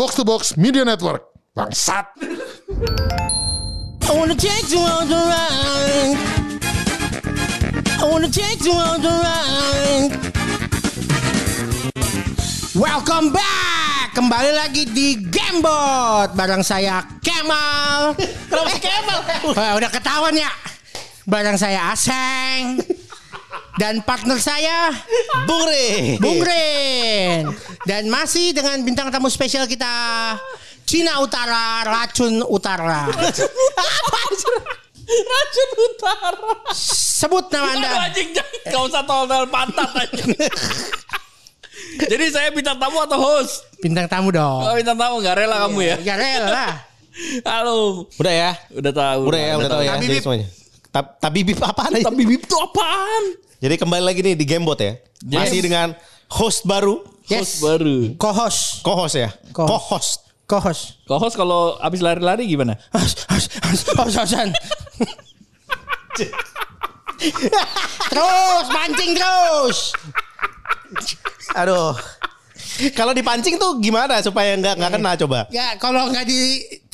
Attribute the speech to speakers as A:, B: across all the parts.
A: Box to Box Media Network. Bangsat.
B: I wanna take you on the ride. I wanna take you on the ride. Welcome back. Kembali lagi di Gamebot bareng saya Kemal. Kenapa Kemal? Udah ketahuan ya. Bareng saya Aseng. Dan partner saya
C: Bung Re.
B: Bung Ren. Dan masih dengan bintang tamu spesial kita Cina Utara, Racun Utara.
D: Racun utara.
B: Sebut nama Anda.
D: Anjing Gak usah tolol pantat aja. Jadi saya bintang tamu atau host?
B: Bintang tamu dong.
D: Oh bintang tamu gak rela kamu ya?
B: Ya rela.
D: Halo.
C: Udah ya.
D: Udah tahu.
C: Udah ya, udah tahu ya.
B: Tabibib.
C: Jadi semuanya. Tab- Tabibib apaan aja?
D: Tapi bib itu apaan?
C: Jadi kembali lagi nih di Gamebot ya.
D: Yes.
C: Masih dengan host baru,
B: Yes.
D: Host baru.
B: Co-host.
C: co-host ya.
B: Co-
C: Co-host.
B: Co-host.
D: Co-host kalau abis lari-lari gimana?
B: Host, host, host, host, hostan. terus mancing terus.
C: Aduh. Kalau dipancing tuh gimana supaya nggak nggak kena coba?
B: Ya kalau nggak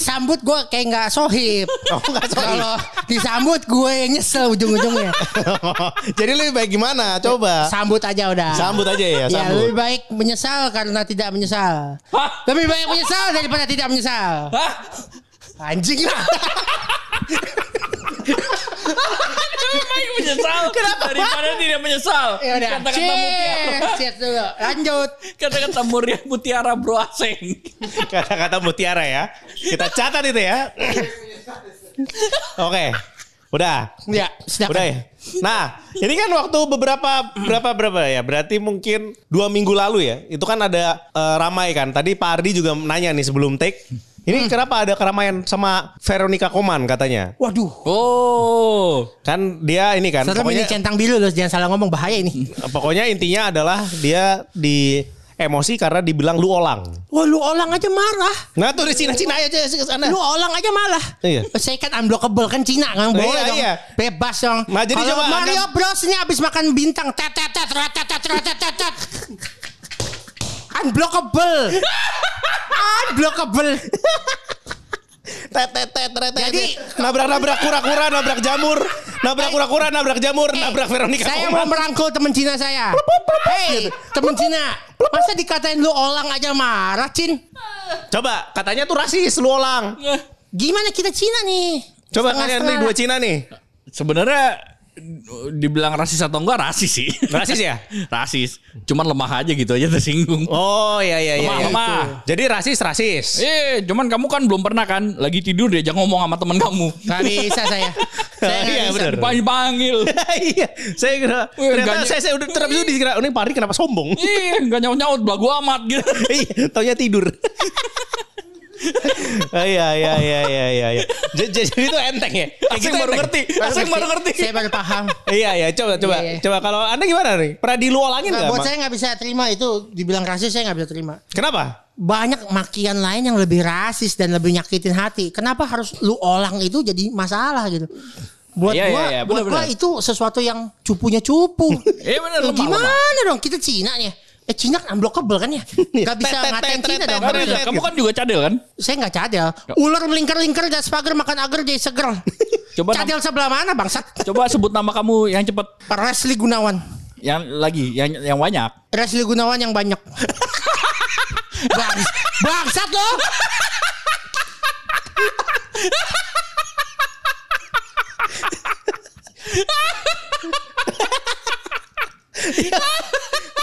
B: disambut gue kayak nggak sohib.
C: Oh, sohib.
B: Kalau disambut gue yang nyesel ujung-ujungnya.
C: Jadi lebih baik gimana? Coba.
B: Sambut aja udah.
C: Sambut aja ya,
B: Ya
C: sambut.
B: lebih baik menyesal karena tidak menyesal.
D: Hah?
B: Lebih baik menyesal daripada tidak menyesal.
D: Hah?
B: Anjing lah.
D: Baik menyesal daripada tidak menyesal.
B: ya udah.
D: Kata-kata mutiara.
B: Cheers. Dulu. Lanjut.
D: Kata-kata muria mutiara bro aseng.
C: Kata-kata mutiara ya. Kita catat itu ya. Oke. Udah.
B: Ya, silakan.
C: Udah ya. Nah, ini kan waktu beberapa berapa berapa ya? Berarti mungkin dua minggu lalu ya. Itu kan ada eh, ramai kan. Tadi Pak Ardi juga nanya nih sebelum take. Ini hmm. kenapa ada keramaian sama Veronica Koman katanya?
B: Waduh.
D: Oh.
C: Kan dia ini kan.
B: Serem
C: pokoknya, ini
B: centang biru loh, jangan salah ngomong bahaya ini.
C: Pokoknya intinya adalah dia di emosi karena dibilang lu olang.
B: Wah lu olang aja marah.
C: Nah tuh di Cina Cina aja ke sana.
B: Lu olang aja malah.
C: Iya.
B: Saya kan unblockable kan Cina nggak boleh
C: iya,
B: dong.
C: Iya.
B: Bebas dong.
C: Nah, jadi
B: Kalau
C: coba
B: Mario
C: anda...
B: Bros ini abis makan bintang tetetet tet, tet. unblockable. Unblockable.
C: Tet tet tet tet. tet.
B: Jadi-
C: nabrak-nabrak kura-kura, nabrak jamur, nabrak kura-kura, nabrak jamur,
B: Eh,
C: nabrak Veronica
B: Saya
C: Koman.
B: mau merangkul temen Cina saya. Hei, temen Cina. Masa dikatain lu orang aja marah, Cin?
C: Coba katanya tuh rasis lu olang.
B: Gimana kita Cina nih?
C: Coba kalian nih dua Cina nih.
D: Sebenarnya dibilang rasis atau enggak rasis sih.
C: Rasis ya?
D: rasis. Cuman lemah aja gitu aja tersinggung.
C: Oh iya iya iya.
D: Lemah,
C: iya.
D: lemah.
C: Jadi rasis rasis.
D: Eh, cuman kamu kan belum pernah kan lagi tidur diajak ngomong sama teman kamu.
B: Gak bisa saya. Saya
C: Iya,
B: bisa.
D: Dipanggil-panggil.
C: Iya, saya kira
D: Wih,
C: ternyata saya, saya udah terus itu dikira ini Pak Ardi kenapa sombong?
D: Ih, enggak nyaut-nyaut belagu amat gitu.
C: Iya, taunya tidur. Ah, Iya iya iya iya iya. iya. J- j- Jadi itu enteng ya. Kayak
D: Asing
C: gitu
D: baru
C: enteng.
D: ngerti. Asing baru ngerti.
B: Saya baru paham.
C: Iya iya coba coba
B: Iya, iya.
C: coba kalau anda gimana nih? Pernah diluolangin
B: Nah,
C: nggak?
B: buat saya nggak bisa terima itu dibilang rasis saya nggak bisa terima.
C: Kenapa?
B: Banyak makian lain yang lebih rasis dan lebih nyakitin hati. Kenapa harus lu olang itu jadi masalah gitu? Buat
D: Iya,
B: gua,
D: iya, iya,
B: buat gua
D: benar-benar.
B: itu sesuatu yang cupunya cupu.
D: Iya, benar,
B: Ya, Gimana dong kita Cina nih? Eh Cina kan unblockable kan ya? Gak bisa ngatain Cina dong.
D: Kamu kan juga cadel kan?
B: Saya nggak cadel. Ular melingkar-lingkar dan pagar makan agar jadi seger.
D: Coba
B: cadel sebelah mana bangsat?
D: Coba sebut nama kamu yang cepet.
B: Resli Gunawan.
D: Yang lagi, yang yang banyak.
B: Resli Gunawan yang banyak. Bang, bangsat lo.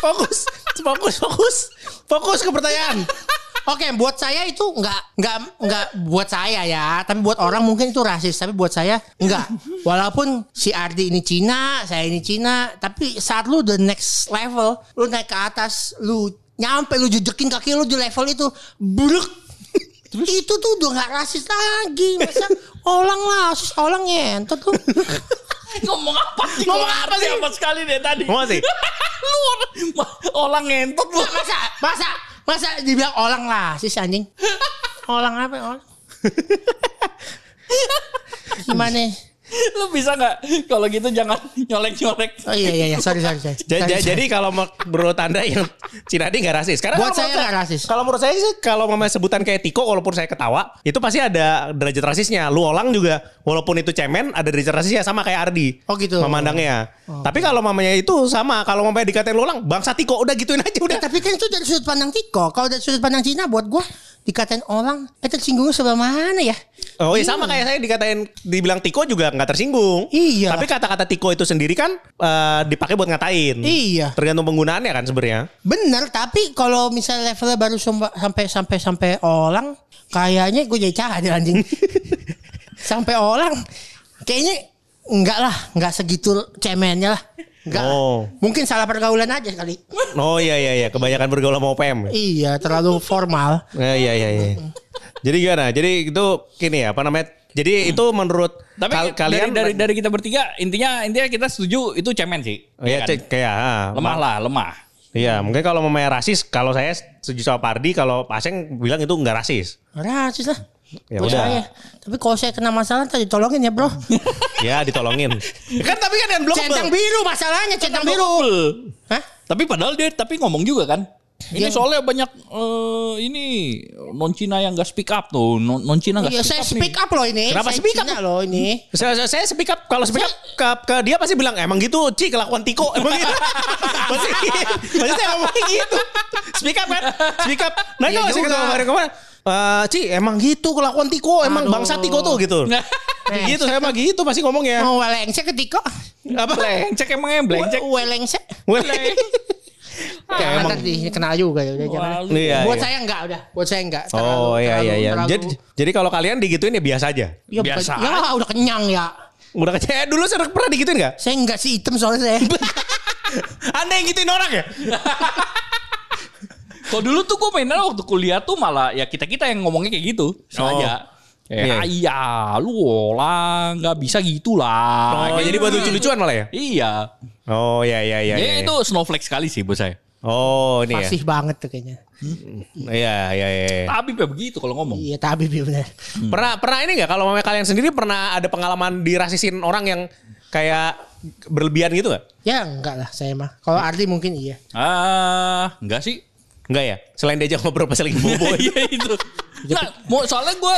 C: Fokus, fokus, fokus, fokus ke pertanyaan.
B: Oke, buat saya itu nggak nggak nggak buat saya ya, tapi buat orang mungkin itu rasis, tapi buat saya nggak. Walaupun si Ardi ini Cina, saya ini Cina, tapi saat lu the next level, lu naik ke atas, lu nyampe lu jejekin kaki lu di level itu, bruk. Itu tuh udah nggak rasis lagi, masa orang lah, rasis orang ngentot lu.
D: Ngomong apa sih?
B: Ngomong apa sih?
D: Apa sekali deh tadi?
C: Ngomong sih?
D: lu orang, orang ngentot lu.
B: masa masa masa dibilang orang lah sih anjing orang apa orang gimana
D: Lu bisa nggak kalau gitu jangan nyolek-nyolek.
B: Oh iya iya iya, sorry sorry. sorry.
C: Ja-
B: Sorry,
C: ja-
B: sorry.
C: Jadi kalau me- menurut anda yang Cinadi nggak rasis? Karena
B: Buat saya nggak rasis.
C: Kalau menurut saya sih kalau mamanya sebutan kayak Tiko, walaupun saya ketawa, itu pasti ada derajat rasisnya. Lu Olang juga, walaupun itu cemen, ada derajat rasisnya sama kayak Ardi.
B: Oh, gitu.
C: Memandangnya. Tapi kalau mamanya itu sama, kalau mamanya dikatain lu Olang, bangsa Tiko, udah gituin aja udah.
B: Ya, tapi kan itu dari sudut pandang Tiko. Kalau dari sudut pandang Cina buat gua dikatain orang, eh tersinggungnya sebelah mana ya?
C: Oh iya sama kayak saya dikatain dibilang Tiko juga nggak tersinggung.
B: Iya.
C: Tapi kata-kata Tiko itu sendiri kan eh, dipakai buat ngatain.
B: Iya.
C: Tergantung penggunaannya kan sebenarnya.
B: Bener, tapi kalau misalnya levelnya baru sampai sampai sampai orang, kayaknya gue jadi cadel anjing. sampai orang, kayaknya enggak lah, enggak segitu cemennya lah. Enggak.
C: Oh.
B: Mungkin salah pergaulan aja kali.
C: Oh iya iya iya, kebanyakan bergaul sama OPM.
B: Iya, terlalu formal.
C: Ya, iya iya iya. Jadi gimana? Jadi itu gini ya, apa namanya? Jadi itu menurut
D: Tapi
C: kal- kalian
D: dari, dari dari kita bertiga intinya intinya kita setuju itu cemen sih.
C: Oh, iya,
D: Iya kan?
C: cek kayak ah,
D: Lemah lah, lemah.
C: Iya, mungkin kalau mamanya rasis, kalau saya setuju sama Pardi, kalau Paseng bilang itu enggak rasis.
B: Rasis lah.
C: Ya
B: Buat
C: udah.
B: saya. Tapi kalau saya kena masalah tadi tolongin ya bro.
C: ya ditolongin. kan tapi kan yang belum
B: centang biru masalahnya centang biru. Hah?
D: Tapi padahal dia tapi ngomong juga kan. Ini
B: Dia-
D: soalnya banyak eh, ini non Cina yang gak speak up tuh. Non, non Cina gak
B: Iya
D: speak
B: saya
D: up
B: speak
D: nih.
B: up loh ini.
C: Kenapa
B: Saya
C: speak up?
B: Cina loh ini.
C: Saya, saya, saya speak up kalau speak up ke, ke dia pasti bilang emang gitu Ci kelakuan Tiko emang gitu. pasti pasti saya ngomongnya gitu. Speak up kan? Speak up. Nah
B: Iya
C: kalau saya
B: juga.
C: ketemu kemarin kemarin Eh, Ci emang gitu kelakuan Tiko emang
B: Aduh.
C: bangsa Tiko tuh gitu. gitu saya mah gitu pasti ngomongnya.
B: Oh welengse ketika.
C: Apa?
D: Blencek emangnya blencek.
B: Welengse.
C: Weh.
B: Ya,
C: Kayak emang
B: nanti kenal juga ya udah jangan.
D: Wah,
C: Iya,
B: buat
C: iya.
B: saya enggak udah. Buat saya enggak.
C: Oh iya iya iya.
B: terlalu-
C: Jadi jadi kalau kalian digituin ya biasa aja.
B: ya,
D: biasa
B: Ya udah kenyang ya.
C: Udah kecil dulu saya pernah digituin gak?
B: Saya enggak sih hitam soalnya saya.
C: Anda yang gituin orang ya?
D: Kalau dulu tuh gue mainnya waktu kuliah tuh malah ya kita kita yang ngomongnya kayak gitu sengaja.
C: Iya.
D: Ya, iya, lu lah nggak bisa gitu lah.
C: Oh, jadi buat lucu-lucuan malah ya?
D: Iya.
C: Oh iya iya iya. Iya.
D: itu snowflake sekali sih buat saya.
C: Oh ini ya.
B: Fasih banget tuh kayaknya.
C: Iya iya iya.
D: Tapi ya begitu kalau ngomong.
B: Iya tapi benar.
C: Pernah pernah ini nggak kalau kalian sendiri pernah ada pengalaman dirasisin orang yang kayak berlebihan gitu nggak?
B: Ya enggak lah saya mah. Kalau Ardi mungkin iya.
D: Ah, enggak sih.
C: Enggak ya? Selain diajak ngobrol pas lagi bobo itu.
D: Iya itu. Nah, mau soalnya gue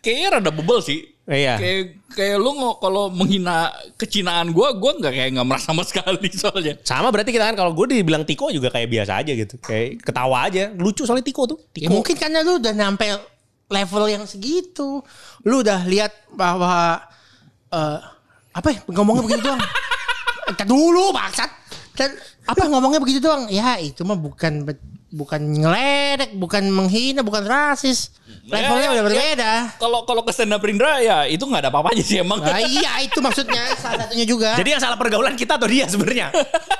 D: kayaknya rada bebel sih.
C: Iya.
D: Kayak kayak lu ngo- kalau menghina kecinaan gue, gue nggak kayak nggak merasa sama sekali soalnya.
C: Sama berarti kita kan kalau gue dibilang Tiko juga kayak biasa aja gitu. Kayak ketawa aja. Lucu soalnya Tiko tuh.
B: Ya
C: Tiko.
B: mungkin karena lu udah nyampe level yang segitu. Lu udah lihat bahwa eh apa ya ngomongnya begitu doang. Entar dulu bangsat. Dan apa ngomongnya begitu doang? Ya itu mah bukan bukan ngeledek, bukan menghina, bukan rasis. Levelnya
D: Ya,
B: udah
D: ya,
B: berbeda.
D: Kalau kalau ke stand up Rindra ya itu nggak ada apa-apanya sih emang.
B: Nah, iya itu maksudnya salah satunya juga.
C: Jadi yang salah pergaulan kita atau dia sebenarnya?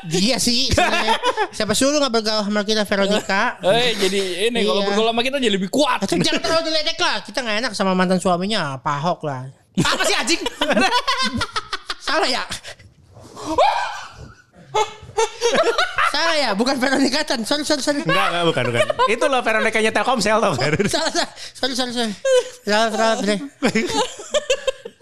B: dia sih sebenarnya. siapa suruh nggak bergaul sama kita Veronica?
D: Eh jadi ini kalau
B: Iya.
D: bergaul sama kita jadi lebih kuat.
B: Jangan terlalu diledek lah. Kita nggak enak sama mantan suaminya, Pak Ahok lah.
C: Apa sih anjing?
B: Salah ya? Salah ya, bukan Veronica Tan. Sorry, sorry, sorry.
C: enggak, enggak bukan bukan. Itu loh Veronica-nya Telkomsel tau kan?
B: Salah, salah. Sorry, sorry, sorry. Salah, salah, bener.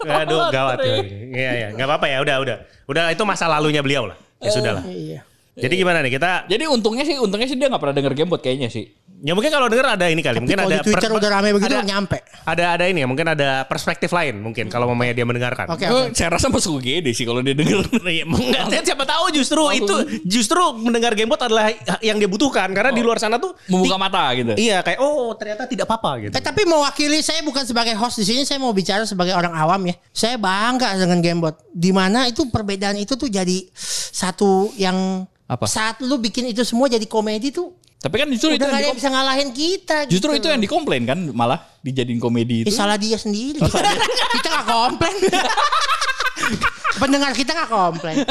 C: Aduh gawat ya. Iya iya, nggak apa-apa ya, udah udah. Udah itu masa lalunya beliau lah. Ya sudah lah.
B: Iya.
C: Jadi gimana nih kita?
D: Jadi untungnya sih untungnya sih dia nggak pernah denger gamebot kayaknya sih.
C: Ya mungkin kalau denger ada ini kali, mungkin
B: Kalau
C: ada
B: di Twitter
C: per-
B: udah rame begitu,
C: ada,
B: nyampe.
C: ada ada ini ya, mungkin ada perspektif lain mungkin kalau mamanya dia mendengarkan.
B: Oke,
D: saya rasa masuk UGD sih kalau dia denger.
C: Iya, enggak, dan siapa tahu justru itu justru mendengar gamebot adalah yang dia butuhkan karena di luar sana tuh
D: Membuka mata gitu.
C: Iya, kayak oh ternyata tidak apa-apa gitu.
B: Eh, tapi mewakili saya bukan sebagai host di sini, saya mau bicara sebagai orang awam ya. Saya bangga dengan Gamebot. Di mana itu perbedaan itu tuh jadi satu yang
D: Apa?
B: saat lu bikin itu semua jadi komedi tuh
D: Tapi kan justru itu
B: udah ada
D: yang
B: yang bisa ngalahin kita.
D: Justru
B: gitu
D: itu yang dikomplain kan malah dijadiin komedi
B: Ya,
D: itu.
B: salah dia sendiri. kita gak komplain. Pendengar kita gak komplain.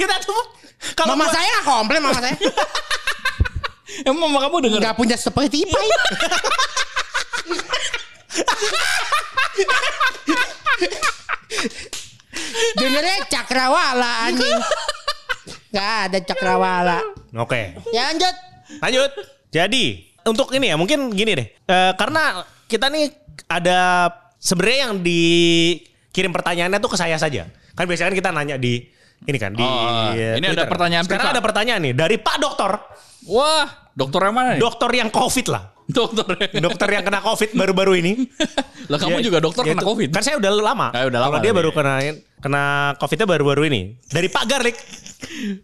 C: Kita tuh kalau
B: Mama
C: buat-
B: saya gak komplain, mama saya.
D: Emang mama kamu denger?
B: Gak punya seperti Ipai. Dengernya cakrawala anjing. Gak ada cakrawala.
C: Oke.
B: Ya lanjut.
C: Lanjut. Jadi untuk ini ya mungkin gini deh. Eh, karena kita nih ada sebenarnya yang di kirim pertanyaannya tuh ke saya saja. Kan biasanya kan kita nanya di ini kan di
D: Oh,
C: eh,
D: ini ada
C: Twitter.
D: pertanyaan
C: Sekarang ada pertanyaan nih dari Pak Dokter.
D: Wah, dokter yang mana nih?
C: Dokter yang COVID lah.
D: dokter.
C: Dokter yang kena COVID baru-baru ini.
D: Lah kamu
C: Ya,
D: juga dokter
C: ya
D: kena
C: itu-
D: covid.
C: Kan saya udah lama.
D: Ah, udah
C: Kalau
D: lama
C: dia
D: lagi.
C: baru kena kena COVID-nya baru-baru ini. Dari Pak Garlik.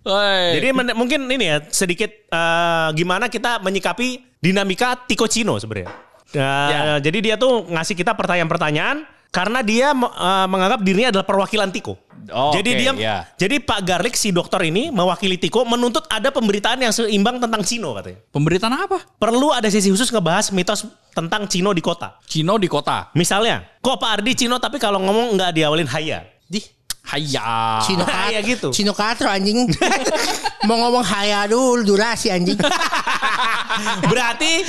D: Woi.
C: Jadi men- mungkin ini ya sedikit eh, gimana kita menyikapi dinamika Tico Cino sebenarnya. Eh,
D: Ya.
C: Jadi dia tuh ngasih kita pertanyaan-pertanyaan karena dia eh, menganggap dirinya adalah perwakilan Tiko.
D: Oh,
C: jadi
D: oke,
C: dia,
D: ya.
C: jadi Pak Garlik si dokter ini mewakili Tiko menuntut ada pemberitaan yang seimbang tentang Cino katanya.
D: pemberitaan apa?
C: Perlu ada sesi khusus ngebahas mitos tentang Cino di kota.
D: Cino di kota.
C: Misalnya, kok Pak Ardi Cino tapi kalau ngomong nggak diawalin haya.
B: Di
D: Haya.
B: Cino
C: Ya gitu.
B: Cino Katro anjing. Mau ngomong haya dulu durasi anjing.
C: Berarti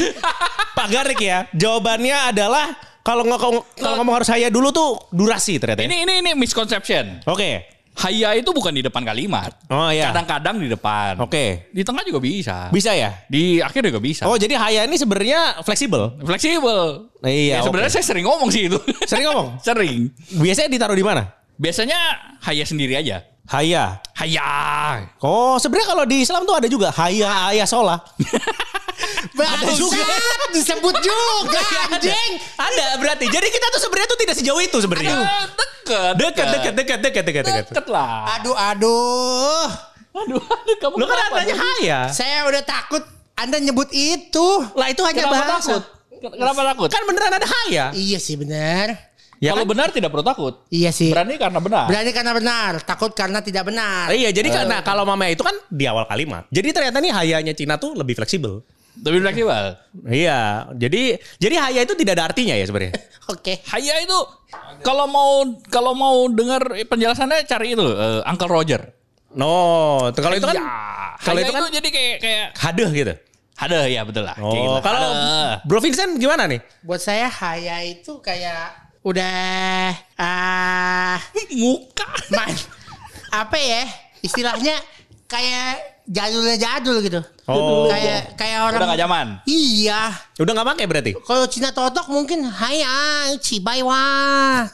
C: Pak Garik ya, jawabannya adalah kalau ngomong kalau ngomong harus saya dulu tuh durasi ternyata. ya.
D: Ini ini ini misconception.
C: Oke.
D: Haya itu bukan di depan kalimat.
C: Oh iya.
D: Kadang-kadang di depan.
C: Oke.
D: Di tengah juga bisa.
C: Bisa ya?
D: Di akhir juga bisa.
C: Oh, jadi haya ini sebenarnya fleksibel.
D: Fleksibel.
C: Iya,
D: Ya, sebenarnya saya sering ngomong sih itu.
C: Sering ngomong?
D: sering.
C: Biasanya ditaruh di mana?
D: Biasanya haya sendiri aja.
C: Haya.
D: Haya.
C: Oh, sebenarnya kalau di Islam tuh ada juga haya haya sholah.
B: Bangsat disebut juga anjing.
C: ada berarti. Jadi kita tuh sebenarnya tuh tidak sejauh itu sebenarnya. Dekat, dekat, dekat, dekat, dekat, dekat.
D: Deket lah.
B: Aduh aduh.
D: Aduh, aduh kamu
C: Lu kan haya.
B: Saya udah takut Anda nyebut itu.
C: Lah itu hanya
D: Kenapa
C: bahasa.
D: takut? Kenapa takut?
C: Kan beneran ada haya.
B: Iya sih benar.
C: Ya
D: Kalau
C: kan?
D: benar tidak perlu takut.
B: Iya sih.
D: Berani karena benar.
B: Berani karena benar, takut karena tidak benar.
C: Iya, jadi karena kalau mama itu kan di awal kalimat. Jadi ternyata nih hayanya Cina tuh lebih fleksibel.
D: Lebih fleksibel.
C: Iya, jadi jadi haya itu tidak ada artinya ya sebenarnya.
B: Oke.
D: Haya itu kalau mau kalau mau dengar penjelasannya cari itu eh, Uncle Roger.
C: No, kalau itu kan
D: Ya,
C: kalau itu kan
D: jadi kayak kayak
C: hadeh gitu.
D: ada ya betul lah. Kayak
C: Oh,
D: gitu.
C: kalau
D: Hadeh.
C: Bro Vincent gimana nih?
B: Buat saya haya itu kayak udah ah
D: muka
B: man, apa ya istilahnya kayak jadulnya jadul gitu.
C: Oh.
B: Kayak kayak orang
D: udah gak zaman.
B: Iya.
C: Udah nggak pakai berarti?
B: Kalau Cina totok mungkin haya cibai wah.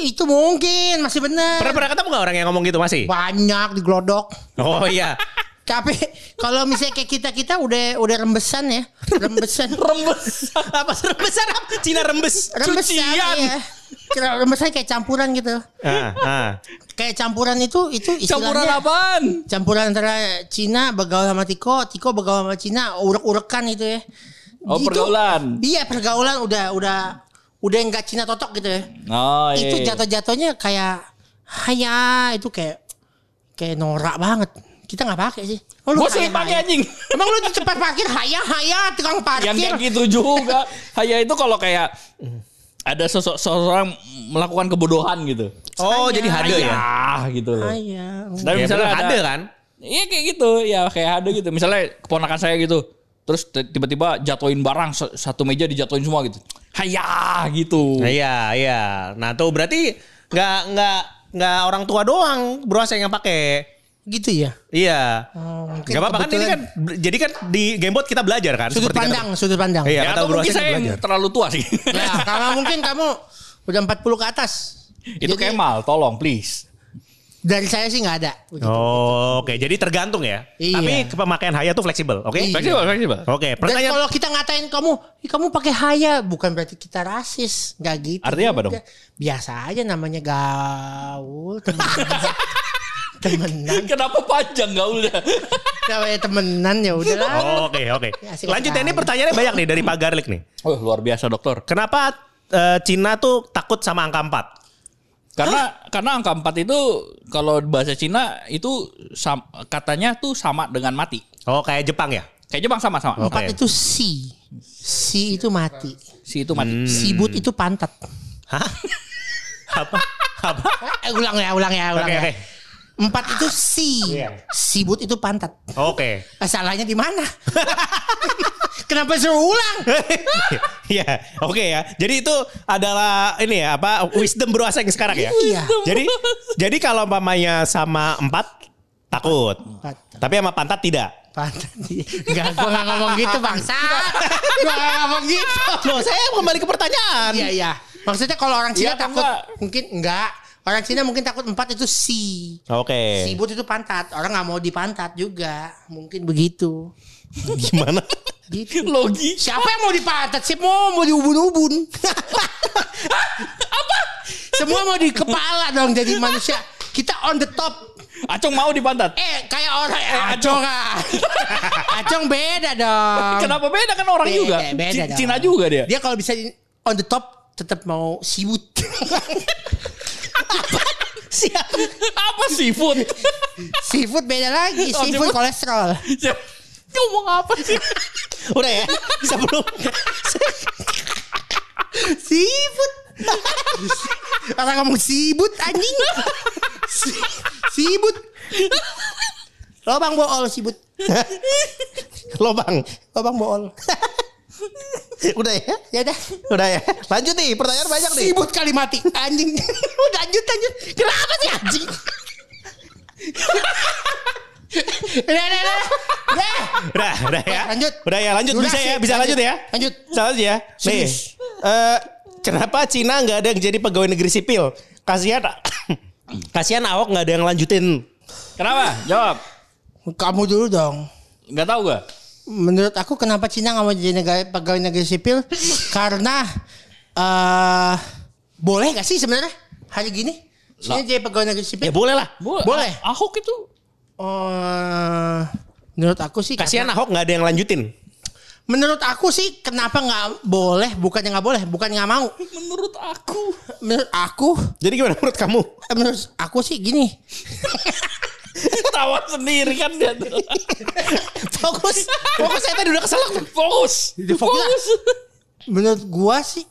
B: Itu mungkin masih benar.
C: Pernah pernah ketemu nggak orang yang ngomong gitu masih?
B: Banyak di glodok.
C: Oh iya.
B: Tapi kalau misalnya kayak kita kita udah udah rembesan ya, rembesan,
C: Rembes. apa rembesan apa? Cina rembes.
B: rembesan
D: Cucian.
B: ya. Kira- Rembesan kayak campuran gitu.
C: Ah, ah.
B: Kayak campuran itu itu
D: Campuran
B: istilahnya
D: apaan?
B: campuran antara Cina begaul sama Tiko, Tiko begaul sama Cina, urek-urekan itu ya.
D: Oh,
B: Itu-
D: pergaulan.
B: Iya pergaulan udah udah udah nggak Cina totok gitu ya.
D: Oh iya.
B: itu
D: iya.
B: jatuh-jatuhnya kayak hanya itu kayak kayak norak banget. Kita nggak pakai sih. Oh,
D: Gue
B: haya,
D: sering pakai
B: haya.
D: anjing.
B: Emang lu di tempat parkir haya haya tukang parkir.
D: Yang kayak gitu juga. Haya itu kalau kayak ada sosok seseorang melakukan kebodohan gitu.
C: Oh, jadi hade ya?
D: Ah gitu loh.
B: Haya.
D: Dan
C: Ya,
D: misalnya ada,
C: hade kan?
D: Iya kayak gitu, ya kayak ada gitu. Misalnya keponakan saya gitu, terus tiba-tiba jatuhin barang sa- satu meja dijatuhin semua gitu. Haya gitu.
C: Nah, iya, iya. Nah, tuh berarti nggak nggak nggak orang tua doang bro yang pakai.
B: Gitu ya.
C: Iya.
B: Oh,
C: Gak apa-apa kan ini kan jadi kan di Gamebot kita belajar kan
B: sudut
C: seperti kata-
B: pandang, sudut pandang.
C: Iya,
D: Ya,
C: kata
D: atau mungkin saya
C: belajar.
D: terlalu tua sih.
B: Ya, karena mungkin kamu udah 40 ke atas.
D: Itu
B: Jadi,
D: Kemal, tolong please.
B: Dari saya sih nggak ada.
C: Oh, oke. Jadi tergantung ya.
B: Iya.
C: Tapi pemakaian haya tuh fleksibel, oke?
B: Iya.
D: Fleksibel, fleksibel.
C: Oke,
B: Dan
C: pertanyaan
B: kalau kita ngatain kamu, "Ih, kamu pakai haya, bukan berarti kita rasis, nggak gitu.
D: Artinya apa dong?
B: Biasa aja namanya gaul, temenan.
D: Kenapa panjang gak udah?
B: Namanya temenan ya udahlah.
C: Oh, Oke, oke.
B: Ya,
C: Lanjut ya, ini pertanyaannya banyak nih dari Pak Garlik nih.
D: Oh luar biasa dokter.
C: Kenapa eh, Cina tuh takut sama angka 4?
D: Karena karena angka 4 itu kalau bahasa Cina itu sam- katanya tuh sama dengan mati.
C: Oh, kayak Jepang ya?
D: Kayak Jepang sama-sama.
B: Empat itu si. Si itu mati.
D: Si itu mati.
B: Sibut itu pantat.
C: Hah? Apa? Apa?
B: Eh, ulang ya, ulang ya, ulang
C: Oke,
B: ya.
C: oke.
B: Empat itu si.
C: Iya.
B: Sibut itu pantat.
C: Oke.
B: Eh, Salahnya di mana? Kenapa suruh ulang?
C: Iya, oke ya. Jadi itu adalah ini ya apa wisdom bro Aseng sekarang ya.
B: Iya.
C: Jadi jadi kalau mamanya sama empat takut,
B: Empat.
C: tapi sama pantat tidak.
B: Pantat. Enggak, gua enggak ngomong gitu, bangsa. Gua enggak ngomong gitu.
C: Loh, saya kembali ke pertanyaan.
B: Iya, iya. Maksudnya kalau orang Cina
D: atau
B: takut
D: enggak?
B: mungkin enggak. Orang Cina mungkin takut empat itu si.
C: Oke.
B: Sibut itu pantat. Orang nggak mau dipantat juga. Mungkin begitu.
C: Gimana?
B: Gitu.
D: Logi.
B: Siapa yang mau dipantat? Siapa mau mau diubun-ubun? Apa? Semua mau di kepala dong jadi manusia. Kita on the top.
D: Acong mau di pantat.
B: Eh kayak orang eh, acong ah. acong beda dong.
D: Kenapa beda kan orang
B: Beda,
D: juga?
B: beda
D: C-
B: dong.
D: Cina juga dia.
B: Dia kalau bisa on the top tetap mau sibut.
D: Apa seafood?
B: Seafood beda lagi.
D: Oh,
B: Seafood
D: seafood.
B: kolesterol.
D: Ngomong apa sih?
C: Udah ya? Bisa belum?
B: Sibut. Orang ngomong sibut anjing. Si- Sibut. Lobang bool sibut.
C: Lobang.
B: Lobang bool.
C: Udah ya?
B: Ya udah.
C: Udah ya? Lanjut nih, pertanyaan banyak nih.
B: Sibut kali mati anjing. Udah lanjut lanjut. Kenapa sih anjing? Udah, udah, udah. Udah.
C: Udah, udah ya.
B: Lanjut.
C: Udah ya, lanjut bisa ya, bisa lanjut ya.
B: Lanjut.
C: Bisa lanjut ya. Nih. Eh, kenapa Cina nggak ada yang jadi pegawai negeri sipil? Kasihan Kasihan Ahok nggak ada yang lanjutin.
D: Kenapa? Jawab.
B: Kamu dulu dong.
D: Nggak tahu gak?
B: Menurut aku kenapa Cina nggak mau jadi negara, pegawai negeri sipil? Karena eh boleh gak sih sebenarnya hari gini? Cina jadi pegawai negeri sipil?
C: Ya boleh lah.
B: Boleh.
D: Ah- Ahok itu
B: Oh, menurut aku sih
C: Kasihan
B: karena-
C: Ahok nggak ada yang lanjutin.
B: Menurut aku sih kenapa nggak boleh? Bukannya nggak boleh, bukan nggak mau.
D: menurut aku.
B: Menurut aku,
C: Jadi gimana menurut kamu?
B: eh, menurut aku sih gini.
D: Tawa sendiri kan dia tuh.
C: Fokus. Fokus saya tadi udah keselak.
D: Fokus.
B: Fokus. Menurut gua sih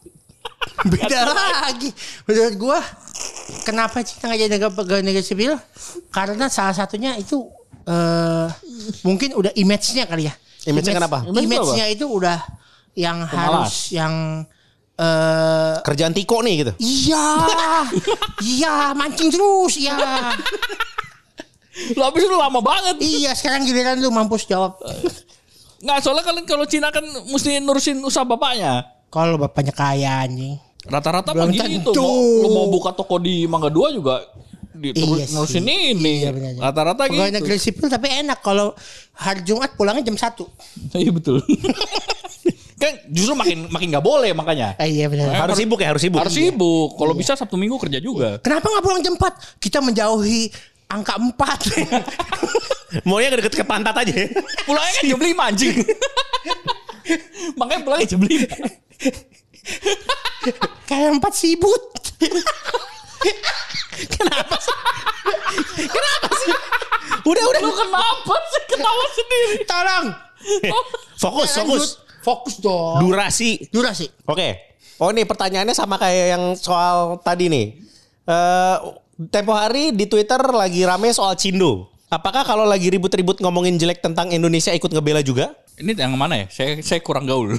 B: beda lagi. Menurut gua kenapa Cina nggak jadi negara pegawai negeri sipil? Karena salah satunya itu eh mungkin udah image-nya kali ya.
C: Image-nya kenapa?
B: Image-nya itu udah yang harus yang eh
C: Kerjaan Tiko nih gitu.
B: Iya, iya mancing terus, iya,
D: Lu habis itu lama banget.
B: iya. Sekarang giliran lu mampus jawab.
D: Nggak soalnya kan kalau Cina kan mesti nurusin usaha bapaknya.
B: Kalau bapaknya kaya anjing.
D: Rata-rata begitu.
B: tentu.
D: Mau, lu mau buka toko di Mangga Dua juga di,
B: Iya sih.
D: nurusin ini.
B: Iya.
D: Rata-rata
B: Pegawai
D: gitu.
B: negeri sipil tapi enak kalau hari Jumat pulangnya jam 1
D: Iya betul. kan justru makin makin nggak boleh makanya.
B: Eh, iya benar.
C: Harus sibuk ya, harus sibuk.
D: Harus sibuk. Kalau bisa Sabtu Minggu kerja juga.
B: Kenapa nggak pulang jam 4? Kita menjauhi angka 4.
C: Maunya deket ke pantat aja. ya.
D: Pulangnya kan jam 5 anjing. Makanya pulangnya jam 5.
B: Kayak 4 sibut.
C: Udah, udah.
D: Lu kenapa sih ketawa sendiri?
B: Tolong.
C: Fokus,
B: Lanjut.
C: fokus.
B: Fokus dong.
C: Durasi.
B: Durasi.
C: Oke. Oh nih pertanyaannya sama kayak yang soal tadi nih. Eh tempo hari di Twitter lagi rame soal Cindo. Apakah kalau lagi ribut-ribut ngomongin jelek tentang Indonesia ikut ngebela juga?
D: Ini yang mana ya? Saya saya kurang gaul.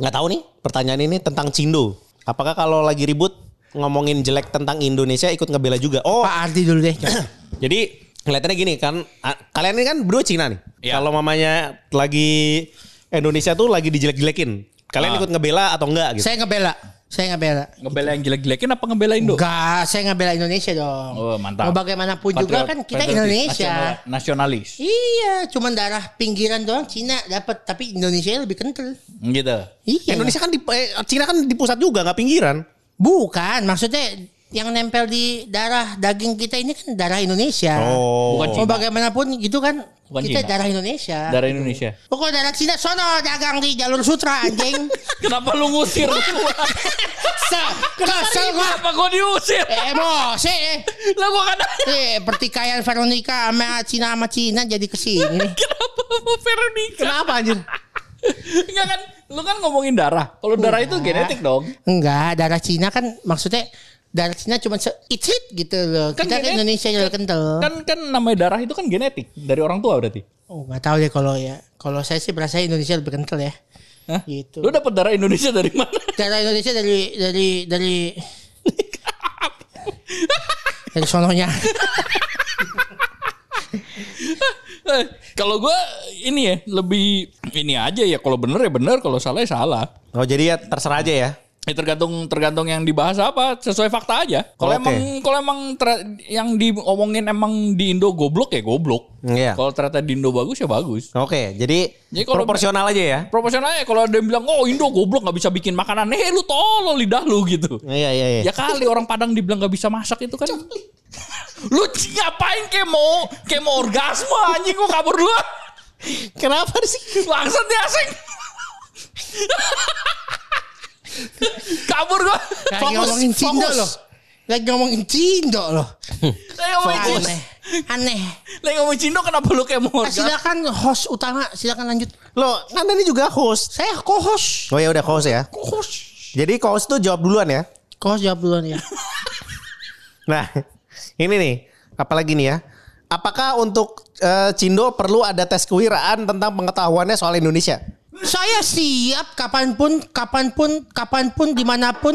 C: Nggak tahu nih. Pertanyaan ini tentang Cindo. Apakah kalau lagi ribut ngomongin jelek tentang Indonesia ikut ngebela juga? Oh,
B: Pak Ardi dulu deh.
C: jadi kelihatannya gini kan. Kalian ini kan berdua Cina nih.
D: Iya.
C: Kalau mamanya lagi Indonesia tuh lagi dijelek-jelekin. Kalian
D: Ah.
C: ikut ngebela atau enggak gitu?
B: Saya ngebela. Saya ngebela.
D: Ngebela yang jelek-jelekin apa ngebela Indo?
B: Enggak, saya ngebela Indonesia dong.
D: Oh, mantap.
B: Mau bagaimanapun juga
D: Patriot-
B: kan kita
D: patriotis,
B: Indonesia.
D: nasional- nasionalis.
B: Iya, cuman darah pinggiran doang Cina dapat, tapi Indonesia lebih kental.
D: Gitu.
B: Iya.
C: Indonesia kan di eh, Cina kan di pusat juga nggak pinggiran.
B: bukan, maksudnya yang nempel di darah daging kita ini kan darah Indonesia.
C: Oh.
D: Bukan
B: Mau
D: Cina.
B: bagaimanapun gitu kan
D: Bukan
B: kita
D: Cina.
B: darah Indonesia.
D: Dari Indonesia.
B: Pokoknya darah Cina sono dagang di jalur sutra anjing.
D: Kenapa lu ngusir?
B: Kesel, gua.
D: Kenapa gua diusir?
B: Emosi.
D: Lah gua kan
B: Eh, pertikaian Veronica sama Cina sama Cina jadi ke sini.
D: Kenapa mau Veronica?
B: Kenapa anjir?
D: Enggak kan, lu kan ngomongin darah. Kalau darah itu genetik dong.
B: Enggak, darah Cina kan maksudnya darah Cina cuma se itrit gitu loh.
D: Kan
B: Kita kan
D: genet-
B: Indonesia yang kental.
D: Kan kan namanya darah itu kan genetik dari orang tua berarti.
B: Oh, nggak tahu deh kalau ya. Kalau saya sih berasa Indonesia lebih kental ya.
D: Hah?
B: Gitu.
D: Lu dapat darah Indonesia dari mana?
B: Darah Indonesia dari dari dari dari sononya.
D: Eh, kalau gua ini ya lebih ini aja ya kalau bener ya bener kalau salah ya salah.
C: Oh jadi ya terserah aja ya.
D: Ya tergantung tergantung yang dibahas apa sesuai fakta aja. Kalau
C: Oke.
D: emang kalau emang ter- yang diomongin emang di Indo goblok ya goblok.
C: Iya.
D: Kalau ternyata di Indo bagus ya bagus.
C: Oke, jadi,
D: Jadi kalau-
C: proporsional aja ya.
D: Proporsionalnya kalau ada yang bilang oh Indo goblok nggak bisa bikin makanan, eh lu tolol lidah lu gitu.
C: Iya iya iya.
D: Ya kali orang Padang dibilang nggak bisa masak itu kan. lu ngapain kayak mau orgasme anjing gua kabur dulu.
C: Kenapa sih?
D: Bangsat dia asing. kabur gua.
B: Lagi
C: Fokus,
B: ngomongin Cindo loh. Lagi ngomongin Cindo loh.
D: Saya ngomongin Cindo.
B: Aneh. Aneh.
D: Lagi ngomongin Cindo kenapa lu kayak mau
B: Ah,
D: orgasme?
B: silakan host utama, silakan lanjut.
C: Lo, Anda ini juga host.
B: Saya co-host.
C: Oh ya udah host ya.
B: Co-host.
C: Jadi host tuh jawab duluan ya.
B: Co-host jawab duluan ya.
C: Nah, ini nih, apalagi nih ya. Apakah untuk eh, Cindo perlu ada tes kewiraan tentang pengetahuannya soal Indonesia?
B: Saya siap kapan pun, kapan pun, kapan pun, di mana pun.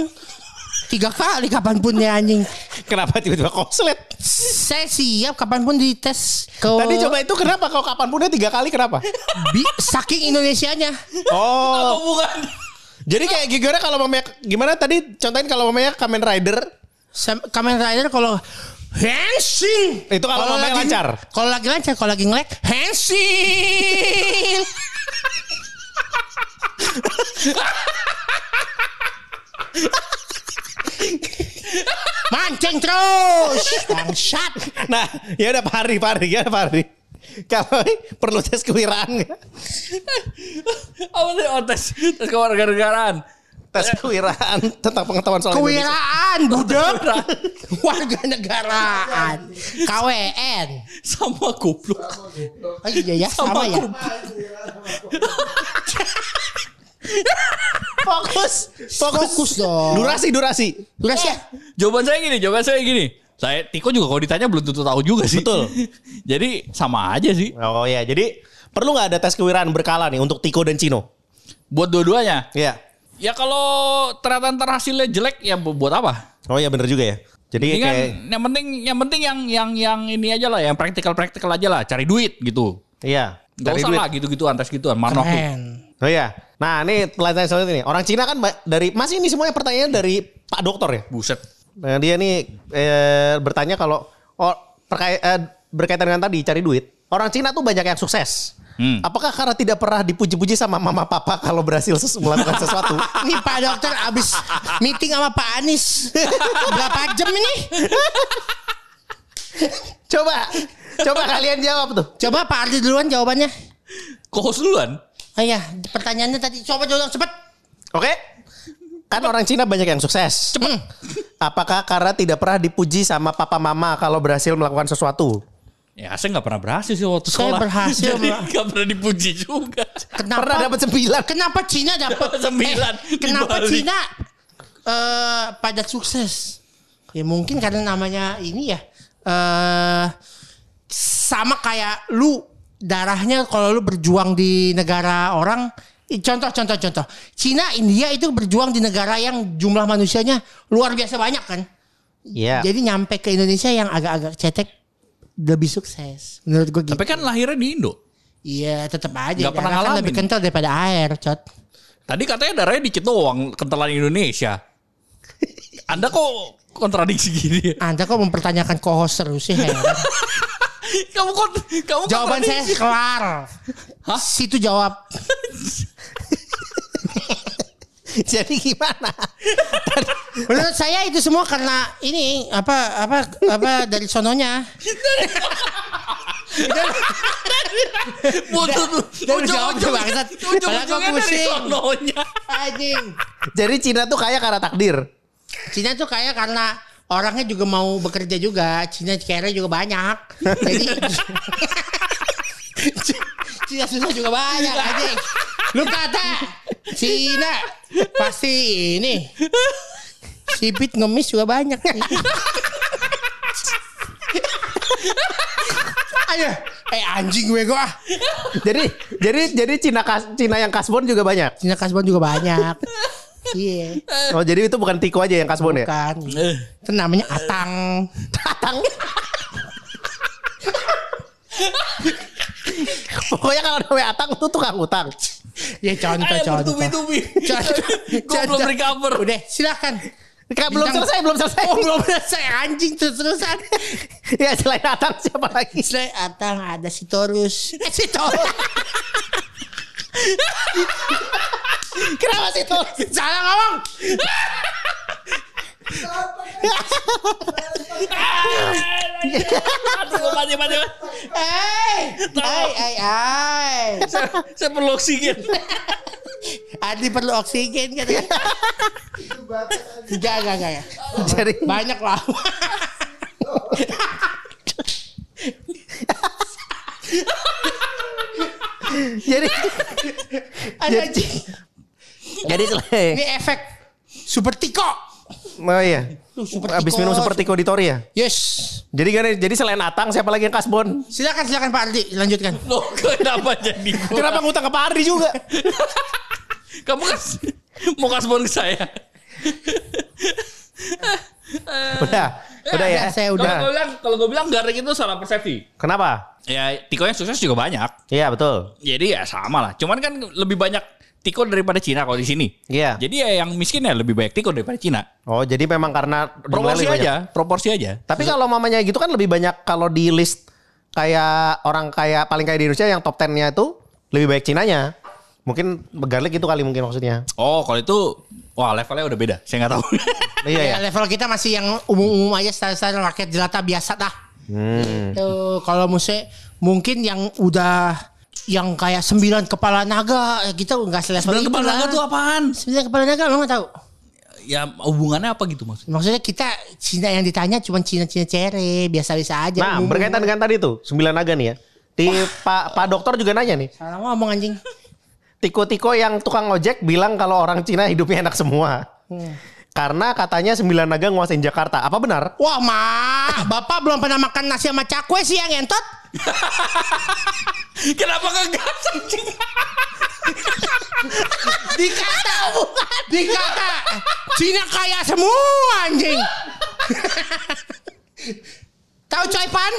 B: Tiga kali kapan pun ya anjing.
C: Kenapa tiba-tiba konslet?
B: Saya siap kapan pun dites ke
C: Tadi coba itu kenapa kalau kapan punnya tiga kali kenapa?
B: Bi- saking Indonesianya.
C: Oh,
D: bukan?
C: jadi kayak gimana kalau mamanya gimana tadi contohin kalau mamanya Kamen Rider
B: Sam- Kamen Rider kalau Henshin
C: Itu kalau mamanya
B: lagi-
C: lancar.
B: Kalau lagi lancar, kalau lagi ngelek Henshin. Mancing terus. Bangsat.
C: Nah, ya udah Pari, Pari, ya Pari. Kalau perlu tes kewiraan nggak?
D: Apa sih? Oh, tes, tes kewarganegaraan.
C: Tes kewiraan tentang pengetahuan soal.
B: Kewiraan, budak. Warga negaraan. KWN.
D: Sama goblok.
B: Oh iya ya, sama, ya.
C: Fokus, fokus,
B: Fokus dong.
C: Durasi, durasi.
B: Durasi ya.
D: Jawaban saya gini, jawaban saya gini. Saya Tiko juga kalau ditanya belum tentu tahu juga sih.
C: Betul.
D: Jadi sama aja sih.
C: Oh ya, jadi perlu nggak ada tes kewiraan berkala nih untuk Tiko dan Cino?
D: Buat dua-duanya.
C: Iya.
D: Ya kalau ternyata ntar hasilnya jelek ya bu- buat apa?
C: Oh ya bener juga ya. Jadi
D: kan
C: kayak
D: yang penting yang penting yang yang yang ini aja lah, yang praktikal praktikal aja lah, cari duit gitu.
C: iya.
D: Gak
C: Cari
D: usah
C: duit.
D: lah gitu-gituan, tes gituan, manok tuh.
B: Keren.
C: Oh iya. Nah ini pertanyaan selanjutnya nih. Orang Cina kan dari masih ini semuanya pertanyaan dari Pak Dokter ya.
D: Buset.
C: Nah, dia nih eh, bertanya kalau oh, perkait- eh, berkaitan dengan tadi cari duit. Orang Cina tuh banyak yang sukses.
D: Hmm.
C: Apakah karena tidak pernah dipuji-puji sama mama papa kalau berhasil ses- melakukan sesuatu?
B: Ini Pak Dokter abis meeting sama Pak Anies. Berapa jam ini?
C: coba, coba kalian jawab tuh.
B: Coba Pak Ardi duluan jawabannya.
D: Kok duluan?
B: Oh iya, pertanyaannya tadi. Coba jawab cepet.
C: Oke? Kan orang Cina banyak yang sukses.
B: Cepet.
C: Apakah karena tidak pernah dipuji sama papa mama kalau berhasil melakukan sesuatu?
D: Ya saya nggak pernah berhasil sih waktu
B: Saya
D: sekolah.
B: berhasil,
D: Jadi nggak pernah dipuji juga.
B: Kenapa?
C: Pernah dapat sembilan.
B: Kenapa Cina dapat
D: Sembilan
B: Eh, kenapa
D: dibalik.
B: Cina eh pada sukses? Ya mungkin karena namanya ini ya eh sama kayak lu darahnya kalau lu berjuang di negara orang contoh contoh contoh Cina India itu berjuang di negara yang jumlah manusianya luar biasa banyak kan
C: Iya.
B: jadi nyampe ke Indonesia yang agak-agak cetek lebih sukses menurut gue gitu
D: Tapi kan lahirnya di Indo.
B: iya tetap aja
D: Nggak pernah
B: darah kan
D: ngalamin.
B: lebih kental daripada air cot
D: Tadi katanya darahnya dikit doang kentalan Indonesia. Anda kok kontradiksi gini?
B: Anda kok mempertanyakan co-host terus sih heran.
D: kamu kok kamu
B: Jawaban saya kelar.
D: Hah?
B: Situ jawab.
C: Jadi gimana?
B: Menurut saya itu semua karena ini apa apa apa dari sononya. Jawab bangsat.
D: Ujung-ujungnya dari.
B: Anjing.
C: Jadi Cina tuh kaya karena takdir.
B: Cina tuh kayak karena orangnya juga mau bekerja juga. Cina kere juga banyak. Jadi Cina susah juga banyak anjing. Lu kata Cina pasti ini Sipit ngemis juga banyak. Ayo, eh anjing gue gua.
C: Jadi jadi jadi Cina kas, Cina yang kasbon juga banyak.
B: Cina kasbon juga banyak. Iya,
C: Oh jadi itu bukan Tiko aja yang kasbon ya?
B: kan.
D: Eh,
B: Itu namanya Atang.
C: Tatang. Pokoknya kalau namanya Atang tuh tukang utang.
B: Ya contoh
D: Ayo
B: contoh.
D: bertubi-tubi.
B: Contoh,
D: Gue belum
B: contoh.
D: recover.
B: Udah silakan.
C: Kan belum selesai, belum selesai.
B: Oh belum selesai anjing terus terusan.
C: ya selain Atang siapa lagi?
B: Selain Atang ada si Torus. Eh si Torus.
C: Kenapa sih tuh?
B: Salah ngomong.
D: Aduh, mati, mati, mati.
B: Eh, ay ay ay.
D: Saya, perlu oksigen.
B: Adi perlu oksigen kan? Enggak, enggak, enggak.
C: Jadi
B: Banyak lah.
C: jadi
B: Ada anjing.
C: Jadi
B: Ini efek super tiko.
C: Oh iya.
B: Super
C: Abis
B: tiko.
C: minum seperti Koditori ya.
B: Yes.
C: Jadi kan jadi selain Atang siapa lagi yang kasbon?
B: Silakan silakan Pak Ardi lanjutkan.
D: Loh, kenapa jadi gua?
C: Kenapa ngutang ke Pak Ardi juga?
D: Kamu kan mau kasbon ke saya.
C: udah, udah ya.
B: Udah, saya
D: Kalau
B: udah.
D: gue bilang, kalau gue bilang Garek itu salah persepsi.
C: Kenapa?
D: Ya, Tiko yang sukses juga banyak.
C: Iya betul.
D: Jadi ya sama lah. Cuman kan lebih banyak Tiko daripada Cina kalau di sini.
C: Iya.
D: Jadi ya yang miskin ya lebih banyak Tiko daripada Cina.
C: Oh jadi memang karena
D: Proporsi
C: banyak.
D: aja, proporsi aja.
C: Tapi kalau mamanya gitu kan lebih banyak kalau di list kayak orang kaya paling kaya di Indonesia yang top 10-nya itu lebih baik Cinanya. Mungkin garlic itu kali mungkin maksudnya.
D: Oh, kalau itu wah levelnya udah beda. Saya nggak tahu.
C: Iya ya.
B: Ya, level kita masih yang umum-umum aja style-style rakyat jelata biasa dah.
C: Hmm.
B: Tuh, kalau musik mungkin yang udah yang kayak sembilan kepala naga kita nggak selevel
D: Sembilan
B: itu
D: kepala
B: lah.
D: naga tuh apaan?
B: Sembilan kepala naga lo nggak tahu?
D: Ya hubungannya apa gitu maksudnya?
B: Maksudnya kita Cina yang ditanya cuma Cina-Cina cere biasa-biasa aja.
C: Nah
B: umum-umum.
C: berkaitan dengan tadi tuh sembilan naga nih ya. Di Pak Pak Dokter juga nanya nih.
B: Salah ngomong anjing.
C: Tiko-tiko yang tukang ojek bilang kalau orang Cina hidupnya enak semua. Karena katanya sembilan naga nguasain Jakarta. Apa benar?
B: Wah mak, bapak belum pernah makan nasi sama cakwe sih yang entot?
D: Kenapa ngegas anjing?
B: Dikata, dikata, Cina kaya semua anjing. Tahu coy pan?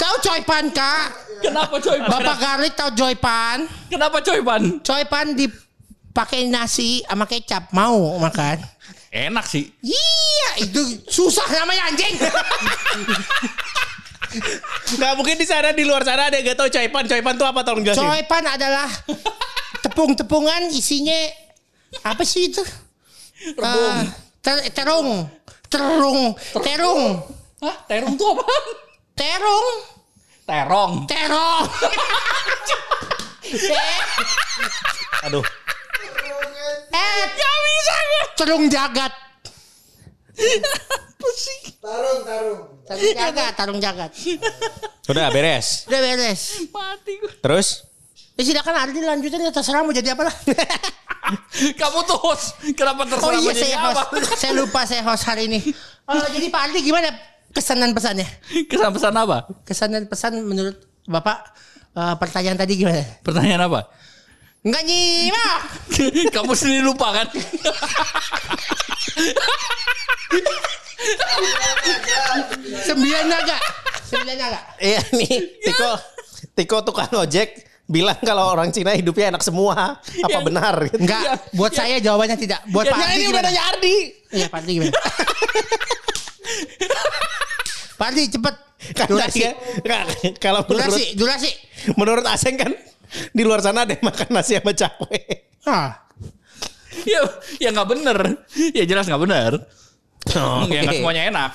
B: Tahu coy pan kak?
D: Kenapa coy pan?
B: Bapak Garlic tahu coy pan?
D: Kenapa coy pan?
B: Coy pan dipakai nasi sama kecap mau makan?
D: Enak sih.
B: Iya itu susah namanya anjing.
C: Nggak mungkin di sana di luar sana ada yang gak tahu coipan. Coipan tuh apa tolong jelasin.
B: Coy pan adalah tepung-tepungan isinya apa sih itu? Eh, ter- terung, terung, terung,
D: Hah? Terong tuh apaan?
B: terung,
D: Terong.
B: terong.
C: Aduh.
B: eh, gak bisa Terung jagat.
A: Tarung, tarung.
B: Tarung jagat, tarung jagat.
C: Udah beres.
B: Udah beres.
D: Mati gue.
C: Terus?
B: Ya silakan Ardi lanjutin ya terserah mau jadi apa lah.
D: Kamu tuh host. Kenapa
B: Oh
D: terserah
B: iya
D: mau jadi
B: saya
D: apa?
B: host. Saya lupa saya host hari ini. Oh, jadi Pak Ardi gimana kesan dan pesannya?
D: Kesan pesan apa?
B: Kesan dan pesan menurut Bapak eh, pertanyaan tadi gimana?
D: Pertanyaan apa?
B: Enggak nyimak.
D: Kamu sendiri lupa kan?
B: Sembilan naga. Sembilan naga.
C: Iya nih. Tiko. Tiko tukang ojek bilang kalau orang Cina hidupnya enak semua. Apa
D: Yang-
C: benar? Gitu.
B: Enggak, buat saya jawabannya tidak. Buat
D: Ya,
B: Pak
D: ya,
B: Ardi
C: ini udah
B: gimana?
C: nanya Ardi.
B: Iya, Pak Ardi gimana? Pak Ardi cepet.
C: Kan
B: Durasi.
C: tadi kan, kalau menurut
B: Durasi, durasi.
C: menurut Aseng kan di luar sana ada yang makan nasi sama cakwe.
B: Ah.
D: ya, ya nggak bener. Ya jelas nggak bener.
C: Oh,
D: Ya nggak
C: oke.
D: semuanya enak.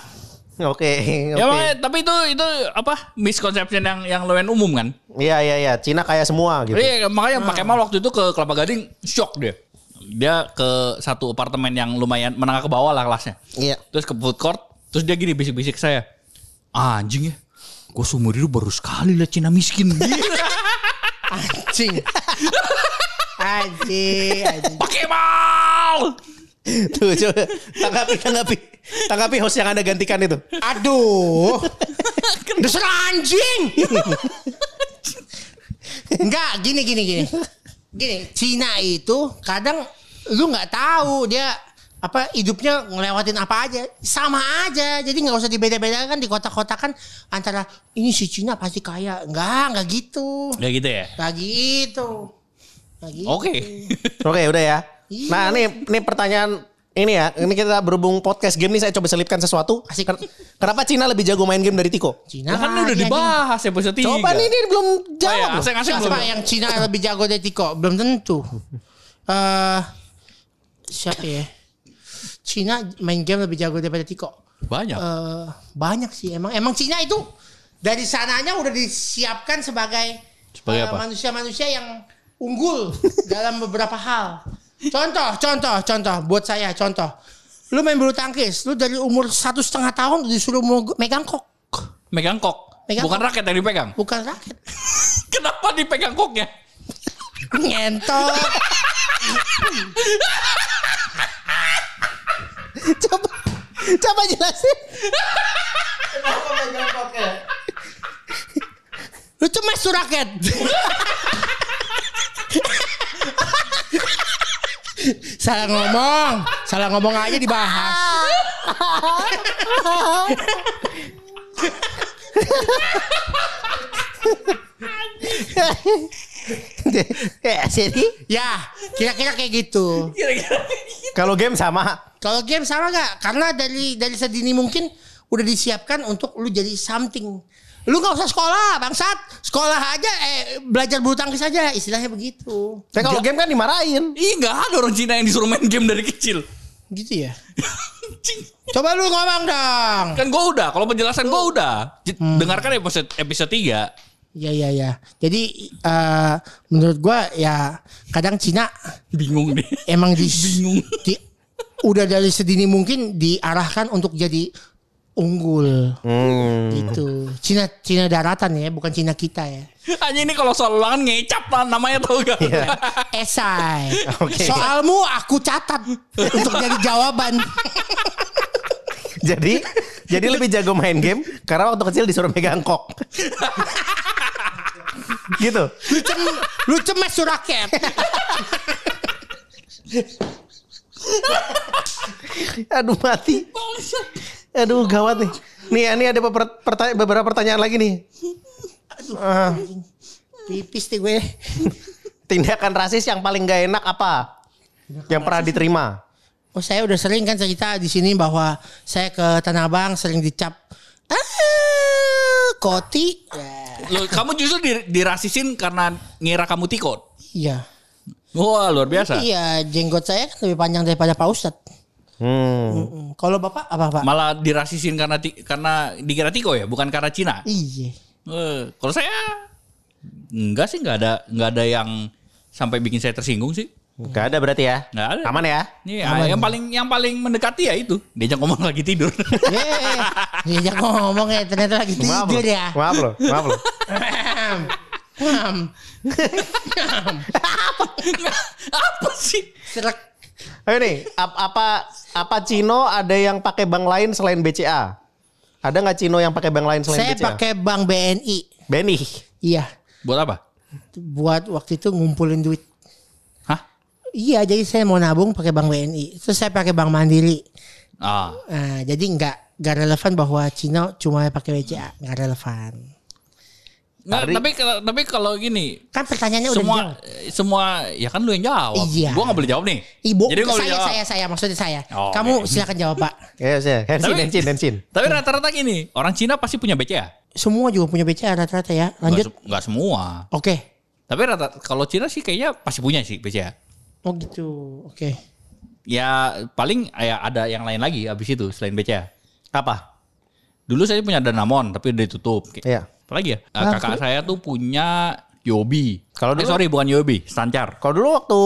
C: Oke, oke.
D: Ya makanya, tapi itu itu apa misconception yang yang lumayan umum kan?
C: Iya iya iya, Cina kaya semua gitu.
D: Iya makanya Pak Kemal waktu itu ke Kelapa Gading shock dia. Dia ke satu apartemen yang lumayan menengah ke bawah lah kelasnya.
C: Iya.
D: Terus ke food court, terus dia gini bisik-bisik saya. Ah, anjing ya, gue seumur hidup baru sekali lihat Cina miskin.
B: Anjing. anjing, anjing.
D: Pak Kemal!
C: Tuh coba tanggapi tanggapi tanggapi host yang anda gantikan itu.
B: Aduh. Dasar anjing. Enggak, gini gini gini. Gini, Cina itu kadang lu nggak tahu dia apa hidupnya ngelewatin apa aja sama aja jadi nggak usah dibeda-bedakan di kota-kota kan antara ini si Cina pasti kaya enggak enggak gitu
D: Ya gitu ya.
B: enggak gitu gitu.
D: Oke.
C: Oke, udah ya.
B: Iya.
C: Nah, nih nih pertanyaan ini ya. Ini kita berhubung podcast game nih saya coba selipkan sesuatu.
B: Asik.
C: Ken- Kenapa Cina lebih jago main game dari Tiko?
B: Cina
D: Nah, kan udah dibahas episode 3.
C: Coba nih ini belum
D: Oh,
C: jawab.
D: ya,
C: loh.
D: asing-asing
B: Siapa
D: belum.
B: yang Cina lebih jago dari Tiko? Belum tentu. Eh siapa ya? Cina main game lebih jago daripada Tiko.
D: Banyak.
B: Eh, banyak sih emang. Emang Cina itu dari sananya udah disiapkan sebagai,
D: Sebagai
B: eh,
D: apa?
B: manusia-manusia yang unggul dalam beberapa hal. Contoh, contoh, contoh. Buat saya contoh. Lu main bulu tangkis, lu dari umur satu setengah tahun disuruh mau megang kok,
D: Megang kok.
B: Megang
D: Bukan
B: kok.
D: raket yang dipegang.
B: bukan raket.
D: Kenapa dipegang koknya?
B: Ngentot.
C: coba coba jelasin.
A: Kenapa megang koknya?
B: Lu cemes tuh raket. salah ngomong, salah ngomong aja dibahas.
C: ya, jadi
B: Ya, kira-kira kayak gitu.
D: Kira-kira.
C: kalau game sama.
B: Kalau game sama gak? Karena dari dari sedini mungkin udah disiapkan untuk lu jadi something. Lu gak usah sekolah, bangsat. Sekolah aja, eh belajar bulu tangkis aja, istilahnya begitu.
C: Tapi kalau game kan dimarahin.
D: Ih, nggak ada orang Cina yang disuruh main game dari kecil.
B: Gitu ya. Coba lu ngomong dong.
D: kan gue udah, kalau penjelasan gue udah.
B: Hmm.
D: Dengarkan episode episode 3.
B: Ya ya ya. Jadi eh, menurut gua ya kadang Cina
D: Bingung deh.
B: emang di, di- udah dari sedini mungkin diarahkan untuk jadi unggul
C: Hmm.
B: gitu. Cina Cina daratan ya, bukan Cina kita ya.
D: Hanya ini kalau soal ulangan ngecap lah namanya tau gak?
B: Iya. Esai.
C: Oke.
B: Soalmu aku catat untuk jadi jawaban.
C: Jadi jadi lebih jago main game karena waktu kecil disuruh megang kok. gitu.
B: Lu, cem, lu cemes tuh raket.
C: Aduh mati. Aduh gawat nih. Nih ini ada beberapa pertanyaan, beberapa pertanyaan lagi nih. Ah,
B: Pipis nih gue.
C: tindakan rasis yang paling gak enak apa? Yang pernah diterima?
B: Oh saya udah sering kan cerita di sini bahwa saya ke Tanah Abang sering dicap ah koti. Ya,
D: Loh, kamu justru di- dirasisin karena ngira kamu tiko.
B: Iya.
D: Wah luar biasa.
B: Iya, jenggot saya kan lebih panjang daripada Pak Ustadz.
C: Hmm.
B: Mm, Kalau Bapak apa Pak?
D: Malah dirasisin karena ti- karena dikira tiko ya, bukan karena Cina.
B: Iya.
D: Eh, kalau saya enggak sih nggak ada nggak ada yang sampai bikin saya tersinggung sih.
C: Gak ada berarti ya?
D: Nggak ada.
C: Aman ya?
D: Nih, ah, yang paling yang paling mendekati ya itu diajak ngomong lagi tidur.
B: Yeay, diajak ngomong ya ternyata lagi
C: Maaf
B: tidur
C: loh.
B: ya.
C: Maaf loh. Maaf loh.
B: Mam.
D: Apa sih?
B: Serak.
C: Ayo nih, ap- apa apa Cino ada yang pakai bank lain selain BCA? Ada nggak Cino yang pakai bank lain selain
B: Saya
C: BCA?
B: pakai bank BNI.
C: Benny.
B: Iya.
D: Buat apa?
B: Buat waktu itu ngumpulin duit.
D: Hah?
B: Iya, jadi saya mau nabung pakai bank BNI. Terus saya pakai bank Mandiri.
D: Ah,
B: Nah, jadi nggak nggak relevan bahwa Cina cuma pakai BCA, nggak relevan.
D: Nggak, tapi kalau tapi kalau gini,
B: Kan pertanyaannya udah
D: semua
B: dijawab.
D: semua ya kan lu yang jawab.
B: Iya.
D: Gua nggak boleh jawab nih.
B: Ibu,
D: Jadi nggak boleh
B: saya,
D: jawab.
B: saya, saya, maksudnya saya.
D: Oh,
B: Kamu
D: oke.
B: silakan jawab, Pak.
C: Ya, ya. Hensin,
D: Tapi-
C: Hensin, Hensin.
D: Tapi rata-rata gini, orang Cina pasti punya BCA.
B: Semua juga punya BCA rata-rata ya.
D: Nggak
B: Lanjut.
D: se- Nggak semua.
B: Oke.
D: Tapi rata kalau Cina sih kayaknya pasti punya sih BCA.
B: Oh gitu. Oke.
D: Ya paling ya ada yang lain lagi abis itu selain BCA.
C: Apa?
D: Dulu saya punya Danamon tapi udah ditutup. Kayak-
C: Iya.
D: Apa lagi ya? Ah, kakak saya tuh punya Yobi.
C: Kalau
D: eh,
C: dulu-
D: sorry bukan Yobi, Stancar.
C: Kalau dulu waktu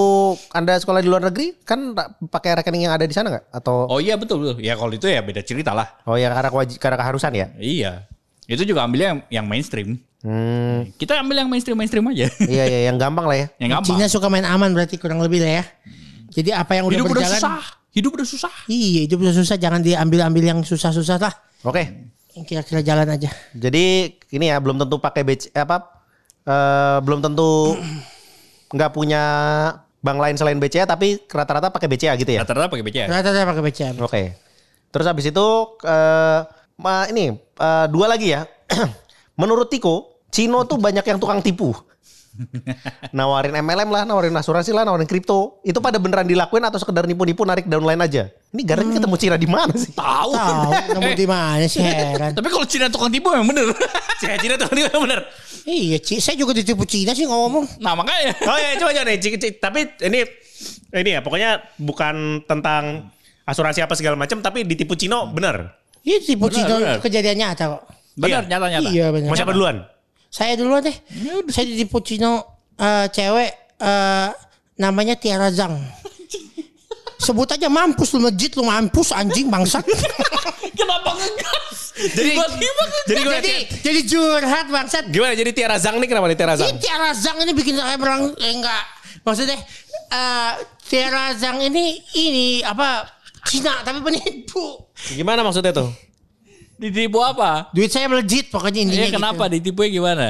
C: Anda sekolah di luar negeri kan pakai rekening yang ada di sana nggak? Atau
D: Oh iya betul betul. Ya kalau itu ya beda cerita lah.
C: oh ya karena kewajib, karena keharusan ya?
D: Iya. Itu juga ambilnya yang, yang mainstream.
C: Hmm.
D: Kita ambil yang mainstream mainstream aja.
C: iya iya yang gampang lah ya.
D: yang gampang.
B: Cina suka main aman berarti kurang lebih lah ya. Jadi apa yang udah
D: Hidup udah
B: berjalan.
D: susah. Hidup udah susah.
B: Iya, hidup udah susah. Jangan diambil-ambil yang susah-susah lah.
C: Oke.
B: Yang kira-kira jalan aja.
C: Jadi ini ya belum tentu pakai BC apa eh, belum tentu nggak punya bank lain selain BCA tapi rata-rata pakai BCA gitu ya.
D: Rata-rata pakai BCA.
B: Rata-rata pakai BCA.
C: Oke. Terus habis itu eh ma- ini eh, dua lagi ya. Menurut Tiko, Cino tuh banyak yang tukang tipu. nawarin MLM lah, nawarin asuransi lah, nawarin kripto. Itu pada beneran dilakuin atau sekedar nipu-nipu narik downline aja? Ini Gareng ketemu Cira di mana sih?
D: Tahu.
B: Tahu nemu di mana sih heran.
D: Tapi kalau Cina tukang tipu memang bener.
C: Cira Cira tuh ini bener.
B: Iya, Ci, saya juga ditipu Cina sih ngomong.
D: nah makanya.
C: Oh ya coba coba nih, Ci- Ci- tapi ini ini ya pokoknya bukan tentang asuransi apa segala macam, tapi ditipu Cino bener.
B: Iya, tipu
D: Benar,
B: Cina
D: benar.
B: kejadian nyata kok.
C: Iya.
D: Bener nyata-nyata.
B: Iya benar.
C: Mau siapa duluan?
B: Saya duluan deh. Saya ditipu Cino eh, cewek eh, namanya Tiara Zhang. Sebut aja mampus lu masjid lu mampus anjing bangsat.
D: Kenapa ngegas?
C: Jadi
D: Tiba-tiba
C: jadi gimana?
B: jadi jadi curhat bangsat.
C: Gimana jadi Tiara Zhang nih kenapa nih Tiara Zhang?
B: Ini Tiara Zhang ini bikin saya berang eh, enggak. Maksudnya eh Tiara Zhang ini ini apa Cina tapi penipu.
C: Gimana maksudnya tuh?
D: Ditipu apa?
B: Duit saya melejit pokoknya intinya
D: Iya kenapa
B: gitu.
D: ditipunya gimana?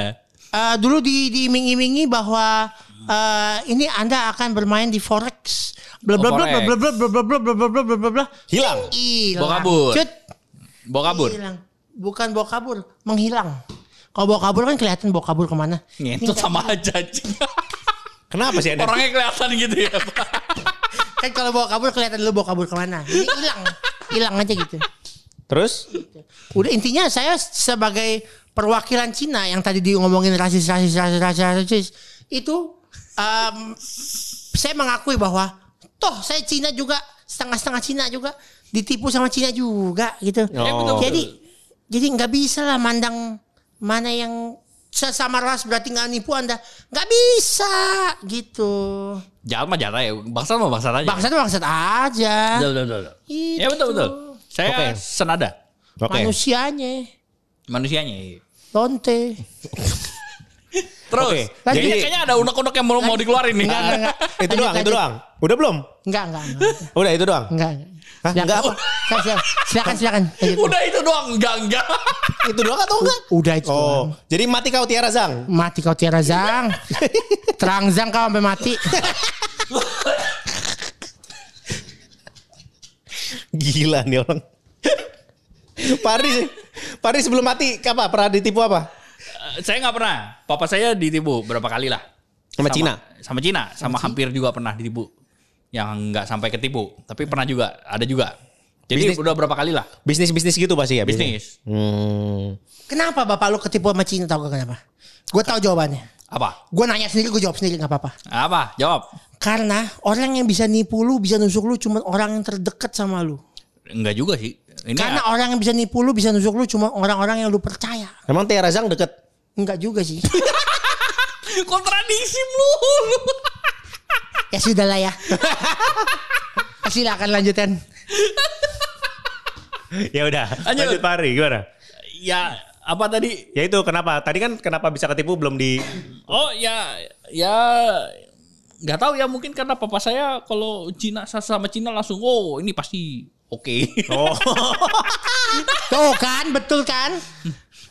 B: Eh, dulu di diiming-imingi bahwa eh, ini Anda akan bermain di forex. Bla bla
D: Oh,
B: bla bla bla bla bla bla bla bla bla bla bla bla bla.
C: Hilang.
B: Hilang.
D: Bawa kabur.
B: Cut.
D: Bawa kabur.
B: Hilang. Bukan bawa kabur, menghilang. Kalau bawa kabur kan kelihatan bawa kabur ke mana.
D: Ngentot sama aja.
C: Kenapa sih ada?
D: Orangnya kelihatan gitu ya.
B: Kan kalau bawa kabur kelihatan lu bawa kabur ke mana. Ini hilang. Hilang aja gitu.
C: Terus?
B: Udah intinya saya sebagai perwakilan Cina yang tadi di ngomongin rasis rasis rasis rasis, rasis itu em, saya mengakui bahwa toh saya Cina juga setengah-setengah Cina juga ditipu sama Cina juga gitu.
C: Ya,
D: betul.
B: Jadi jadi nggak bisa lah mandang mana yang sesama ras berarti nggak nipu anda nggak bisa gitu.
D: Jahat mah jahat ya. Bangsat mah bangsat aja.
B: Bangsat bangsat aja.
D: Betul, betul, betul.
B: Gitu.
D: Ya betul betul. Saya
C: Oke.
D: senada.
C: Oke.
B: Manusianya
D: Manusianya. iya.
B: lonte.
D: Terus.
C: Oke,
D: Jadi
B: jadi-
D: kayaknya ada unek-unek yang mau, mau dikeluarin nih.
B: Enggak, enggak, enggak.
C: Itu doang, itu doang. Udah belum?
B: Enggak, enggak, enggak.
C: Udah itu doang.
B: Enggak.
C: Hah?
B: Silakan.
C: Enggak apa?
B: Silakan, silakan, silakan. Lanjut.
D: Udah itu doang. Enggak, enggak.
C: Itu doang atau enggak?
B: Udah itu.
C: Oh,
B: doang.
C: jadi mati kau Tiara Zhang.
B: Mati kau Tiara Zang. Terang Zang kau sampai mati.
C: Gila nih orang. Pari, Pari sebelum mati apa? Pernah ditipu apa?
D: Saya nggak pernah. Papa saya ditipu berapa kali lah.
C: Sama Cina?
D: Sama Cina. Sama hampir juga pernah ditipu. Yang nggak sampai ketipu. Tapi pernah juga. Ada juga. Jadi
C: Bisnis-
D: udah berapa kali lah.
C: Bisnis-bisnis gitu pasti ya?
D: Bisnis.
C: Hmm.
B: Kenapa bapak lu ketipu sama Cina tahu gak kenapa? Gue tahu jawabannya.
D: Apa?
B: Gue nanya sendiri, gue jawab sendiri nggak apa-apa.
D: Apa? Jawab.
B: Karena orang yang bisa nipu lu, bisa nusuk lu cuma orang yang terdekat sama lu.
D: Enggak juga sih. Ini
B: Karena orang yang bisa nipu lu, bisa nusuk lu cuma orang-orang yang lu percaya.
C: Emang Tiara Zhang deket?
B: Enggak juga sih.
D: kontradiksi mulu.
B: ya sudah lah ya. Silakan lanjutkan.
C: ya udah.
D: Lanjut.
C: Lanjut Pari gimana?
D: ya apa tadi?
C: Ya itu kenapa? Tadi kan kenapa bisa ketipu belum di
D: Oh ya ya nggak tahu ya mungkin karena papa saya kalau Cina sama Cina langsung oh ini pasti oke.
C: Oh.
B: Tuh kan, betul kan?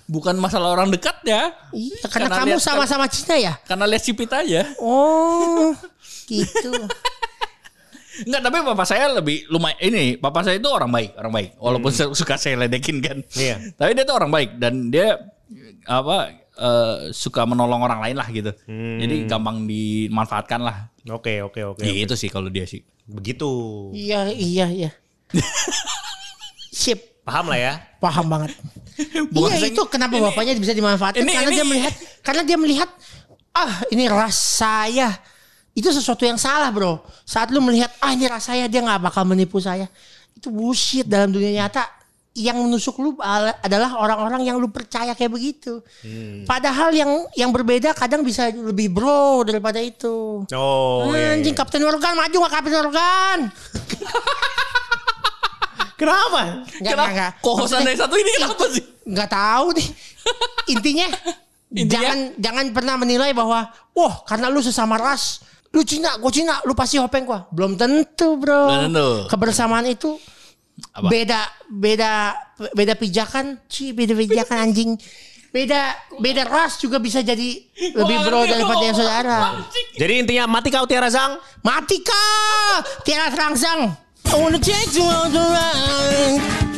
D: Bukan masalah orang dekat ya.
B: Iya, karena,
D: Karena
B: kamu
D: lihat-
B: sama-sama Cina ya?
D: Karena lihat sipit aja.
B: Oh, gitu.
C: Hmm.
D: Enggak, tapi papa saya lebih lumayan ini, papa saya itu orang baik, orang baik. Walaupun suka saya ledekin kan.
C: Iya.
D: Tapi dia tuh orang baik dan dia apa eh, suka menolong orang lain lah gitu.
C: Hmm.
D: Jadi gampang dimanfaatkan lah.
C: Oke, oke, oke.
D: Ya,
C: oke.
D: itu sih kalau dia sih.
C: Begitu.
B: Iya, iya, iya. Sip,
C: Paham lah ya?
B: paham banget.
D: Bukan
B: iya itu kenapa
D: ini-
B: bapaknya bisa dimanfaatkan?
D: ini-
B: karena dia
D: ini-
B: melihat karena dia melihat ah ini ras saya itu sesuatu yang salah bro. Saat lu melihat ah ini ras saya dia nggak bakal menipu saya. Itu bullshit dalam dunia nyata. Yang menusuk lu ala- adalah orang-orang yang lu percaya kayak begitu. Padahal yang yang berbeda kadang bisa lebih bro daripada itu.
C: Oh, iya,
B: anjing
C: iya.
B: Kapten Morgan maju gak Kapten Morgan
C: Kenapa?
B: Enggak, enggak, enggak.
D: Kohosan dari satu ini kenapa sih?
B: nggak tahu nih. Intinya,
D: Intinya?
B: jangan jangan pernah menilai bahwa wah karena lu sesama ras, lu Cina, gue Cina, lu pasti hopeng gua. Belum tentu, Bro.
D: Belum tentu.
B: Kebersamaan itu
D: Apa?
B: beda beda beda pijakan, sih beda pijakan anjing. Beda beda ras juga bisa jadi lebih bro daripada yang saudara.
C: Jadi intinya mati kau Tiara Zhang.
B: Mati kau, tiara terangsang. I wanna take you the world.